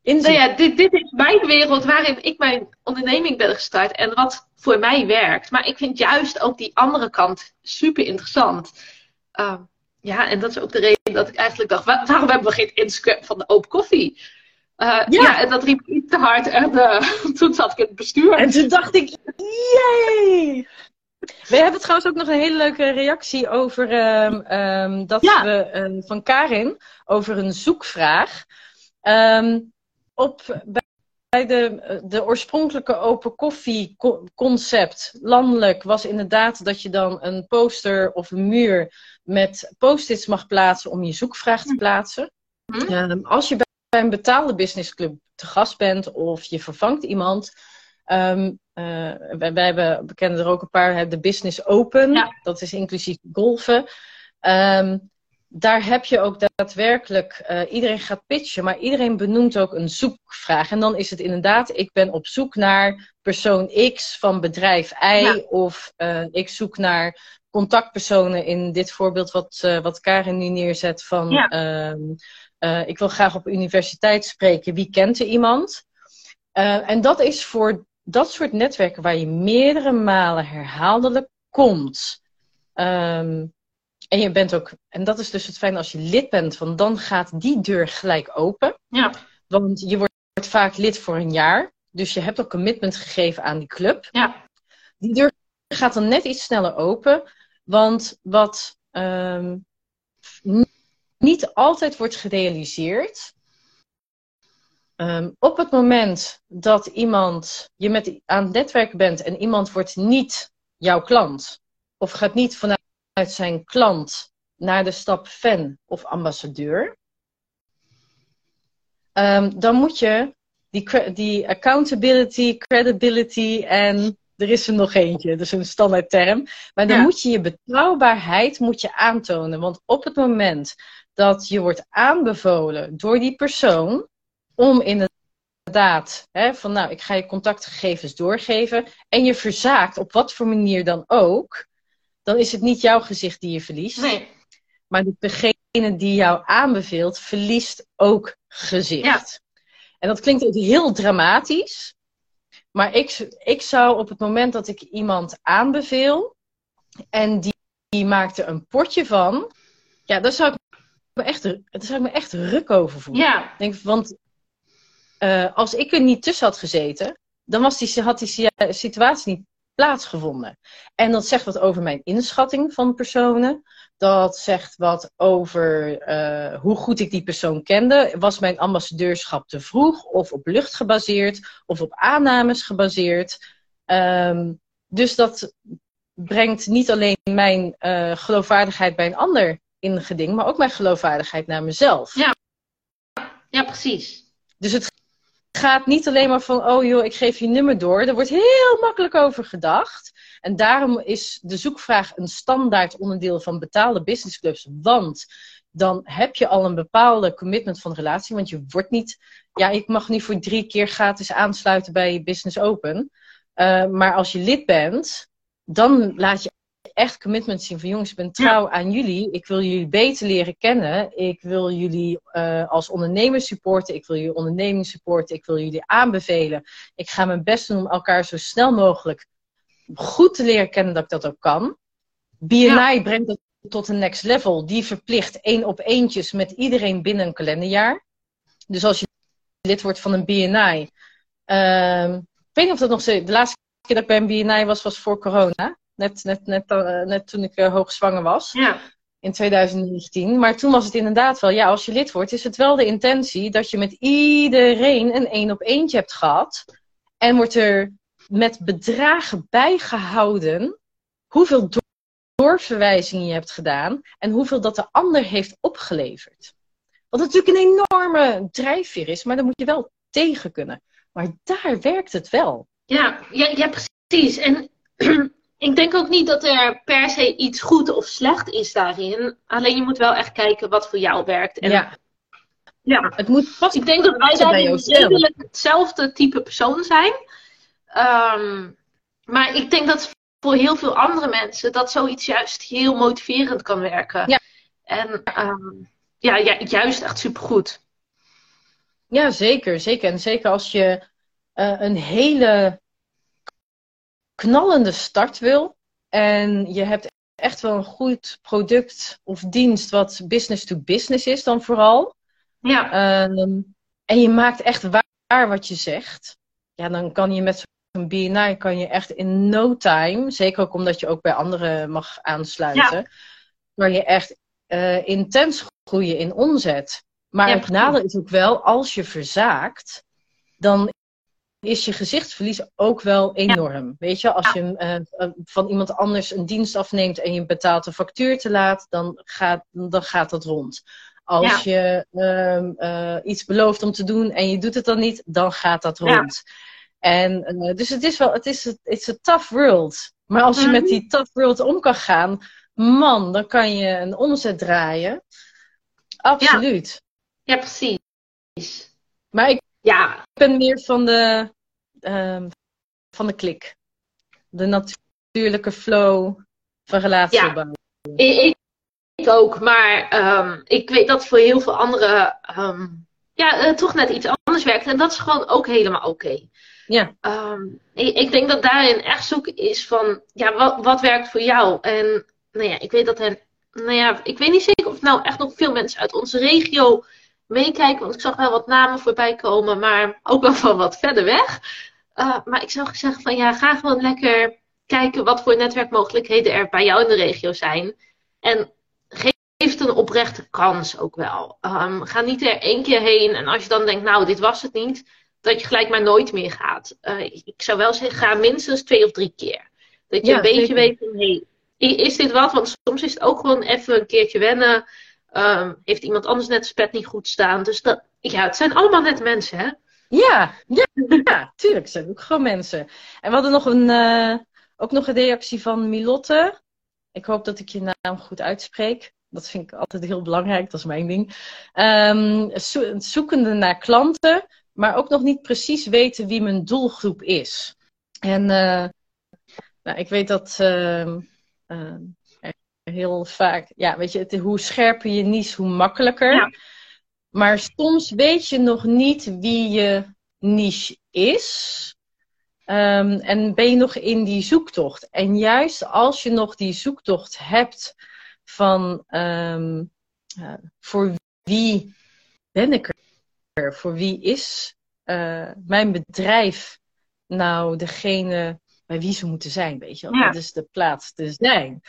nou ja, dit, dit is mijn wereld waarin ik mijn onderneming ben gestart en wat voor mij werkt. Maar ik vind juist ook die andere kant super interessant. Um, ja, en dat is ook de reden dat ik eigenlijk dacht, waarom hebben we geen Instagram van de open koffie? Uh, ja. en dat riep iets te hard en uh, <laughs> toen zat ik in het bestuur. En toen dacht ik, yay! We hebben trouwens ook nog een hele leuke reactie over um, um, dat ja. we um, van Karin over een zoekvraag. op, de, de oorspronkelijke open koffie concept landelijk was inderdaad dat je dan een poster of een muur met post-its mag plaatsen om je zoekvraag te hm. plaatsen. Hm? Ehm, als je bij een betaalde businessclub te gast bent of je vervangt iemand. Um, uh, wij, wij, hebben, we kennen er ook een paar, de Business Open. Dat is inclusief golfen. Um, daar heb je ook daadwerkelijk, uh, iedereen gaat pitchen, maar iedereen benoemt ook een zoekvraag. En dan is het inderdaad, ik ben op zoek naar persoon X van bedrijf Y, of uh, ik zoek naar contactpersonen in dit voorbeeld wat, uh, wat Karin nu neerzet van, ja. Uh, ik wil graag op universiteit spreken, wie kent er iemand? en dat is voor dat soort netwerken waar je meerdere malen herhaaldelijk komt. Um, en je bent ook, en dat is dus het fijn als je lid bent, want dan gaat die deur gelijk open. Ja. Want je wordt vaak lid voor een jaar. Dus je hebt ook commitment gegeven aan die club. Ja. Die deur gaat dan net iets sneller open. Want wat um, niet altijd wordt gerealiseerd. Um, op het moment dat iemand je met aan het netwerken bent en iemand wordt niet jouw klant, of gaat niet vanuit uit zijn klant naar de stap fan of ambassadeur, um, dan moet je die, die accountability, credibility en er is er nog eentje, dus een standaard term. Maar dan moet je je betrouwbaarheid moet je aantonen. Want op het moment dat je wordt aanbevolen door die persoon om inderdaad, hè, van nou, ik ga je contactgegevens doorgeven en je verzaakt op wat voor manier dan ook, dan is het niet jouw gezicht die je verliest. Nee. Maar degene die jou aanbeveelt, verliest ook gezicht. Ja. En dat klinkt ook heel dramatisch. Maar ik, ik zou op het moment dat ik iemand aanbeveel en die, die maakt er een potje van, ja, daar zou ik me echt, daar zou ik me echt ruk over voelen. Ja. Denk, want uh, als ik er niet tussen had gezeten, dan was die, had die situatie niet plaatsgevonden. En dat zegt wat over mijn inschatting van personen. Dat zegt wat over uh, hoe goed ik die persoon kende. Was mijn ambassadeurschap te vroeg of op lucht gebaseerd of op aannames gebaseerd? Um, dus dat brengt niet alleen mijn uh, geloofwaardigheid bij een ander in geding, maar ook mijn geloofwaardigheid naar mezelf. Ja, ja precies. Dus het gaat niet alleen maar van, oh joh, ik geef je nummer door. Er wordt heel makkelijk over gedacht. En daarom is de zoekvraag een standaard onderdeel van betaalde businessclubs. Want dan heb je al een bepaalde commitment van relatie. Want je wordt niet, ja, ik mag nu voor drie keer gratis aansluiten bij Business Open. Uh, maar als je lid bent, dan laat je echt commitment zien van jongens, ik ben trouw aan jullie. Ik wil jullie beter leren kennen. Ik wil jullie uh, als ondernemer supporten. Ik wil jullie onderneming supporten. Ik wil jullie aanbevelen. Ik ga mijn best doen om elkaar zo snel mogelijk goed te leren kennen dat ik dat ook kan. BNI brengt dat tot een next level. Die verplicht één op eentjes met iedereen binnen een kalenderjaar. Dus als je lid wordt van een BNI. Uh, ehm, ik weet niet of dat nog steeds. De laatste keer dat ik bij een BNI was, was voor corona. Net, net, net, uh, net toen ik uh, hoogzwanger was. Ja. In 2019. Maar toen was het inderdaad wel, ja, als je lid wordt, is het wel de intentie dat je met iedereen een één op eentje hebt gehad. En wordt er met bedragen bijgehouden hoeveel doorverwijzingen je hebt gedaan en hoeveel dat de ander heeft opgeleverd. Wat natuurlijk een enorme drijfveer is, maar daar moet je wel tegen kunnen. Maar daar werkt het wel. Ja, ja, ja precies. En <clears throat> ik denk ook niet dat er per se iets goed of slecht is daarin. Alleen je moet wel echt kijken wat voor jou werkt. En ja. ja. Het moet. Ik denk dat wij daarin redelijk hetzelfde type persoon zijn. Um, maar ik denk dat voor heel veel andere mensen dat zoiets juist heel motiverend kan werken. Ja. En um, ja, ja, juist echt supergoed. Ja, zeker. Zeker. En zeker als je uh, een hele knallende start wil en je hebt echt wel een goed product of dienst wat business to business is dan vooral. Ja. Um, en je maakt echt waar wat je zegt. Ja, dan kan je met zo'n BNI kan je echt in no time, zeker ook omdat je ook bij anderen mag aansluiten, ja. kan je echt uh, intens groeien in omzet. Maar ja, het nadeel is ook wel, als je verzaakt, dan is je gezichtsverlies ook wel enorm. Weet je, als je uh, van iemand anders een dienst afneemt en je betaalt een factuur te laat, dan gaat, dan gaat dat rond. Als je ehm, uh, iets belooft om te doen en je doet het dan niet, dan gaat dat rond. En, dus het is wel, het is it's a tough world. Maar als je met mhm. die tough world om kan gaan, man, dan kan je een omzet draaien. Absoluut. Ja, precies. Maar ik ja. ben meer van de, um, van de klik. De natuurlijke flow van relatieopbouw. Ja, ik, ik, ook. Maar um, ik weet dat voor heel veel anderen um, ja, uh, toch net iets anders werkt. En dat is gewoon ook helemaal oké. Ja. Ik, ik, denk dat daarin echt zoeken is van, ja, wat, wat werkt voor jou? En nou ja, ik weet dat er, nou ja, ik weet niet zeker of nou echt nog veel mensen uit onze regio meekijken. Want ik zag wel wat namen voorbij komen, maar ook wel van wat verder weg. Uh, maar ik zou zeggen van ja, ga gewoon lekker kijken wat voor netwerkmogelijkheden er bij jou in de regio zijn. En geef het een oprechte kans ook wel. Um, ga niet er één keer heen en als je dan denkt, nou, dit was het niet, dat je gelijk maar nooit meer gaat. Uh, ik zou wel zeggen, ga minstens twee of drie keer. Dat je een beetje weet van, hey, is dit wat? Want soms is het ook gewoon even een keertje wennen. Um, heeft iemand anders net zijn pet niet goed staan. Dus dat, ja, het zijn allemaal net mensen, hè? Ja, ja, ja tuurlijk. Het zijn ook gewoon mensen. En we hadden nog een, uh, ook nog een reactie van Milotte. Ik hoop dat ik je naam goed uitspreek. Dat vind ik altijd heel belangrijk, dat is mijn ding. Um, zoekende naar klanten, maar ook nog niet precies weten wie mijn doelgroep is. En uh, nou, ik weet dat uh, heel vaak, ja, weet je, het, hoe scherper je niche, hoe makkelijker. Ja. Maar soms weet je nog niet wie je niche is. Um, en ben je nog in die zoektocht. En juist als je nog die zoektocht hebt van um, uh, voor wie ben ik er? Voor wie is uh, mijn bedrijf nou degene bij wie ze moeten zijn, weet je wel. Ja. Dat is de plaats te zijn.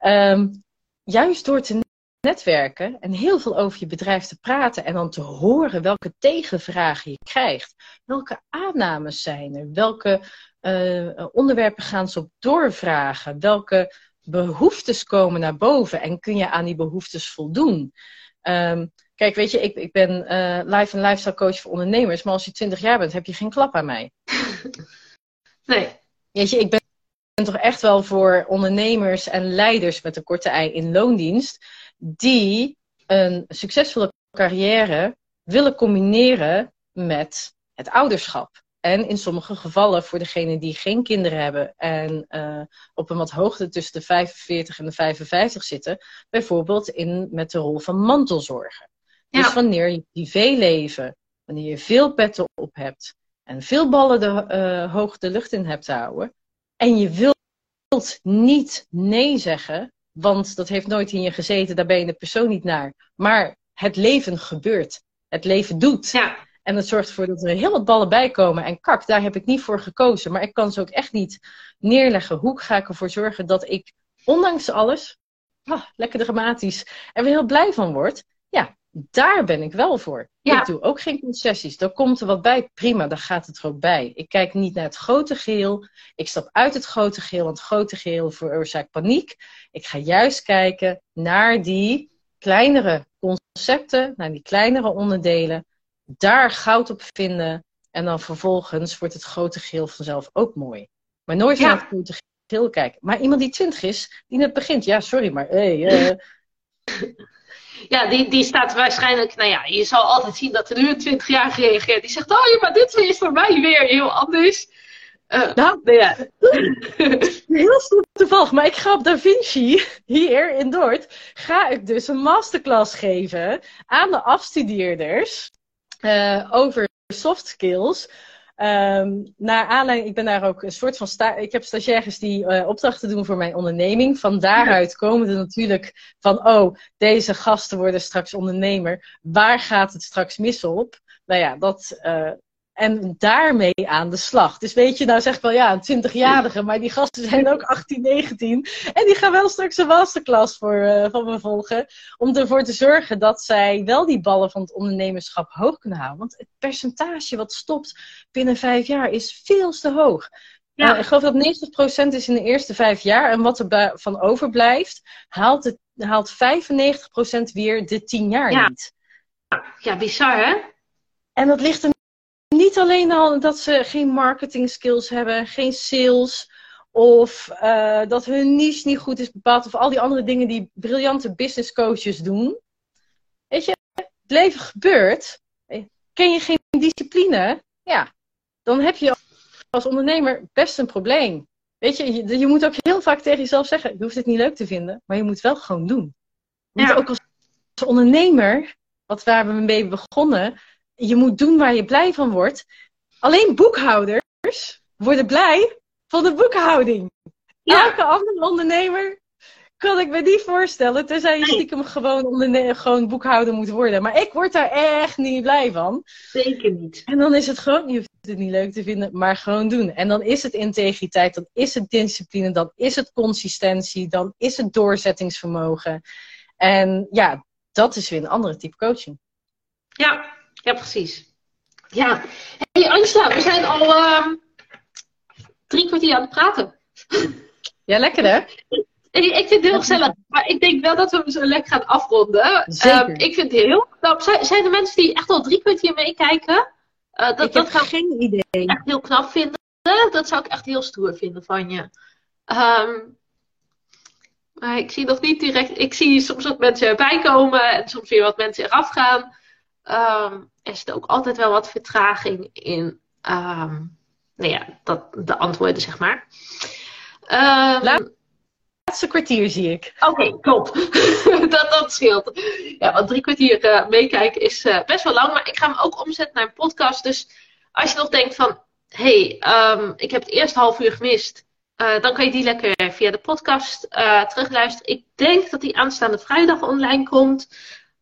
Um, juist door te netwerken en heel veel over je bedrijf te praten en dan te horen welke tegenvragen je krijgt. Welke aannames zijn er? Welke uh, onderwerpen gaan ze op doorvragen? Welke behoeftes komen naar boven en kun je aan die behoeftes voldoen? Um, kijk, weet je, ik, ik ben uh, life en lifestyle coach voor ondernemers, maar als je 20 jaar bent, heb je geen klap aan mij. <laughs> Nee. Weet je, ik ben toch echt wel voor ondernemers en leiders met een korte ei in loondienst, die een succesvolle carrière willen combineren met het ouderschap. En in sommige gevallen voor degenen die geen kinderen hebben en uh, op een wat hoogte tussen de 45 en de 55 zitten, bijvoorbeeld in, met de rol van mantelzorger. Ja. Dus wanneer je privéleven, wanneer je veel petten op hebt en veel ballen de, uh, hoog de lucht in hebt te houden, en je wilt niet nee zeggen, want dat heeft nooit in je gezeten, daar ben je de persoon niet naar. Maar het leven gebeurt. Het leven doet. Ja. En het zorgt ervoor dat er heel wat ballen bij komen. En kak, daar heb ik niet voor gekozen. Maar ik kan ze ook echt niet neerleggen. Hoe ga ik ervoor zorgen dat ik, ondanks alles, ah, lekker dramatisch, er weer heel blij van word? Ja, daar ben ik wel voor. Ik doe ook geen concessies. Er komt er wat bij, prima, dan gaat het er ook bij. Ik kijk niet naar het grote geheel. Ik stap uit het grote geheel, want het grote geheel veroorzaakt paniek. Ik ga juist kijken naar die kleinere concepten, naar die kleinere onderdelen. Daar goud op vinden. En dan vervolgens wordt het grote geheel vanzelf ook mooi. Maar nooit naar het grote geheel kijken. Maar iemand die twintig is, die net begint. Ja, sorry, maar hey, uh, <laughs> ja, die, die staat waarschijnlijk, nou ja, je zal altijd zien dat er nu een 20 jaar reageert. Die zegt, oh ja, maar dit is voor mij weer heel anders. Uh, nou, nou <laughs> ja. heel toevallig, maar ik ga op Da Vinci, hier in Dordt, ga ik dus een masterclass geven aan de afstudeerders uh, over soft skills. Um, naar aanleiding, ik ben daar ook een soort van sta ik heb stagiaires die uh, opdrachten doen voor mijn onderneming. Van daaruit komen er natuurlijk van, oh, deze gasten worden straks ondernemer. Waar gaat het straks mis op? Nou ja, dat, uh, En daarmee aan de slag. Dus weet je, nou zeg ik wel ja, een 20-jarige, maar die gasten zijn ook 18, 19. En die gaan wel straks een masterclass voor, uh, van me volgen. Om ervoor te zorgen dat zij wel die ballen van het ondernemerschap hoog kunnen houden. Want het percentage wat stopt binnen vijf jaar is veel te hoog. Ja. Uh, ik geloof dat 90% is in de eerste vijf jaar. En wat er van overblijft, haalt, het, haalt 95% weer de 10 jaar ja. niet. Ja, bizar hè? En dat ligt er niet alleen al dat ze geen marketing skills hebben, geen sales, of uh, dat hun niche niet goed is bepaald, of al die andere dingen die briljante business coaches doen. Weet je, het leven gebeurt. Ken je geen discipline? Ja, dan heb je als ondernemer best een probleem. Weet je, je, je, moet ook heel vaak tegen jezelf zeggen: je hoeft het niet leuk te vinden, maar je moet het wel gewoon doen. Je moet ook als, als ondernemer, wat waar we mee begonnen, je moet doen waar je blij van wordt. Alleen boekhouders worden blij van de boekhouding. Ja. Elke andere ondernemer kan ik me niet voorstellen, tenzij je stiekem gewoon, onderne- gewoon boekhouder moet worden. Maar ik word daar echt niet blij van. Zeker niet. En dan is het gewoon, je hoeft het niet leuk te vinden, maar gewoon doen. En dan is het integriteit, dan is het discipline, dan is het consistentie, dan is het doorzettingsvermogen. En ja, dat is weer een andere type coaching. Ja, ja, precies. Ja. Hey Angela, we zijn al uh, drie kwartier aan het praten. <laughs> Ja, lekker hè? Ik, ik vind het heel gezellig, maar ik denk wel dat we zo lekker gaan afronden. Zeker. Uh, ik vind het heel knap. Zijn, zijn er mensen die echt al drie kwartier meekijken? Uh, dat, ik dat heb geen idee. echt heel knap vinden. Dat zou ik echt heel stoer vinden van je. Um, maar ik zie nog niet direct. Ik zie soms wat mensen erbij komen en soms weer wat mensen eraf gaan. Um, er zit ook altijd wel wat vertraging in um, nou ja, dat, de antwoorden, zeg maar. Um, Laatste kwartier zie ik. Oké, okay, klopt. <laughs> dat, dat scheelt. Ja, want drie kwartier uh, meekijken is uh, best wel lang. Maar ik ga hem ook omzetten naar een podcast. Dus als je nog denkt van... Hé, hey, ik heb het eerste half uur gemist. Uh, dan kan je die lekker via de podcast terugluisteren. Ik denk dat die aanstaande vrijdag online komt.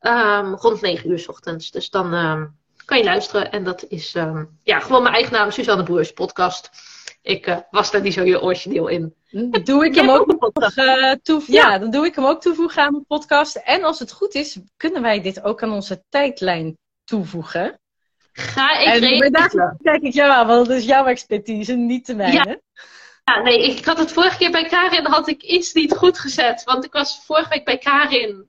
Um, rond 9 uur s ochtends. Dus dan um, kan je luisteren. En dat is um, ja, gewoon mijn eigen naam, Suzanne Broers podcast. Ik uh, was daar niet zo heel origineel in. Doe ik hem ook nog uh, toevoegen? Ja. ja, dan doe ik hem ook toevoegen aan mijn podcast. En als het goed is, kunnen wij dit ook aan onze tijdlijn toevoegen. Ga ik kijk ik jou aan, want dat is jouw expertise, niet de mijne. Ja. Ja, nee, ik had het vorige keer bij Karin, had ik iets niet goed gezet. Want ik was vorige week bij Karin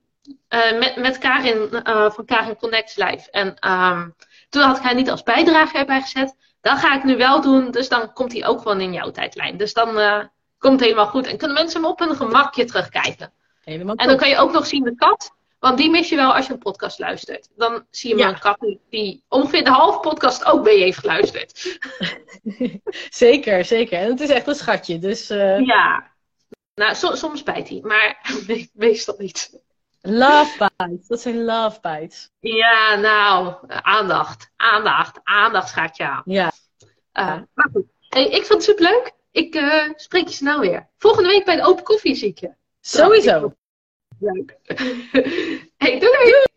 uh, met, met Karin uh, van Karin Connect Live. En um, toen had ik haar niet als bijdrage erbij gezet. Dat ga ik nu wel doen, dus dan komt hij ook gewoon in jouw tijdlijn. Dus dan uh, komt het helemaal goed. En kunnen mensen hem op hun gemakje terugkijken. Helemaal en dan kan je ook nog zien de kat. Want die mis je wel als je een podcast luistert. Dan zie je maar ja. een kat die, ongeveer de halve podcast ook bij je heeft geluisterd. <laughs> zeker, zeker. En het is echt een schatje. Dus. Ja. Nou, so, soms bijt hij, maar <laughs> meestal niet. Love bites, dat zijn love bites. Ja, nou, aandacht, aandacht, aandacht gaat je aan. Ja. Uh, maar goed, hey, ik vond het superleuk. Ik uh, spreek je snel weer. Volgende week bij de open koffie zie ik je. Sowieso. Leuk. <laughs> hey, doei! doei.